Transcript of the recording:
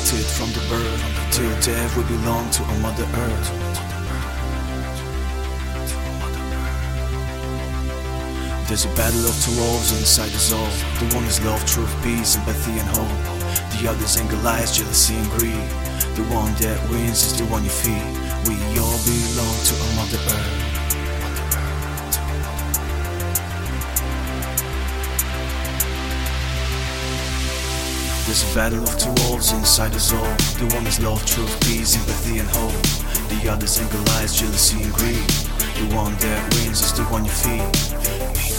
created from the birth. Till death we belong to a Mother Earth. There's a battle of two wolves inside us all. The one is love, truth, peace, empathy, and hope. The other's anger, lies, jealousy, and greed. The one that wins is the one you feed. There's a battle of two wolves inside us all. The one is love, truth, peace, empathy, and hope. The other's anger, lies, jealousy, and greed. The one that wins is the one you feed.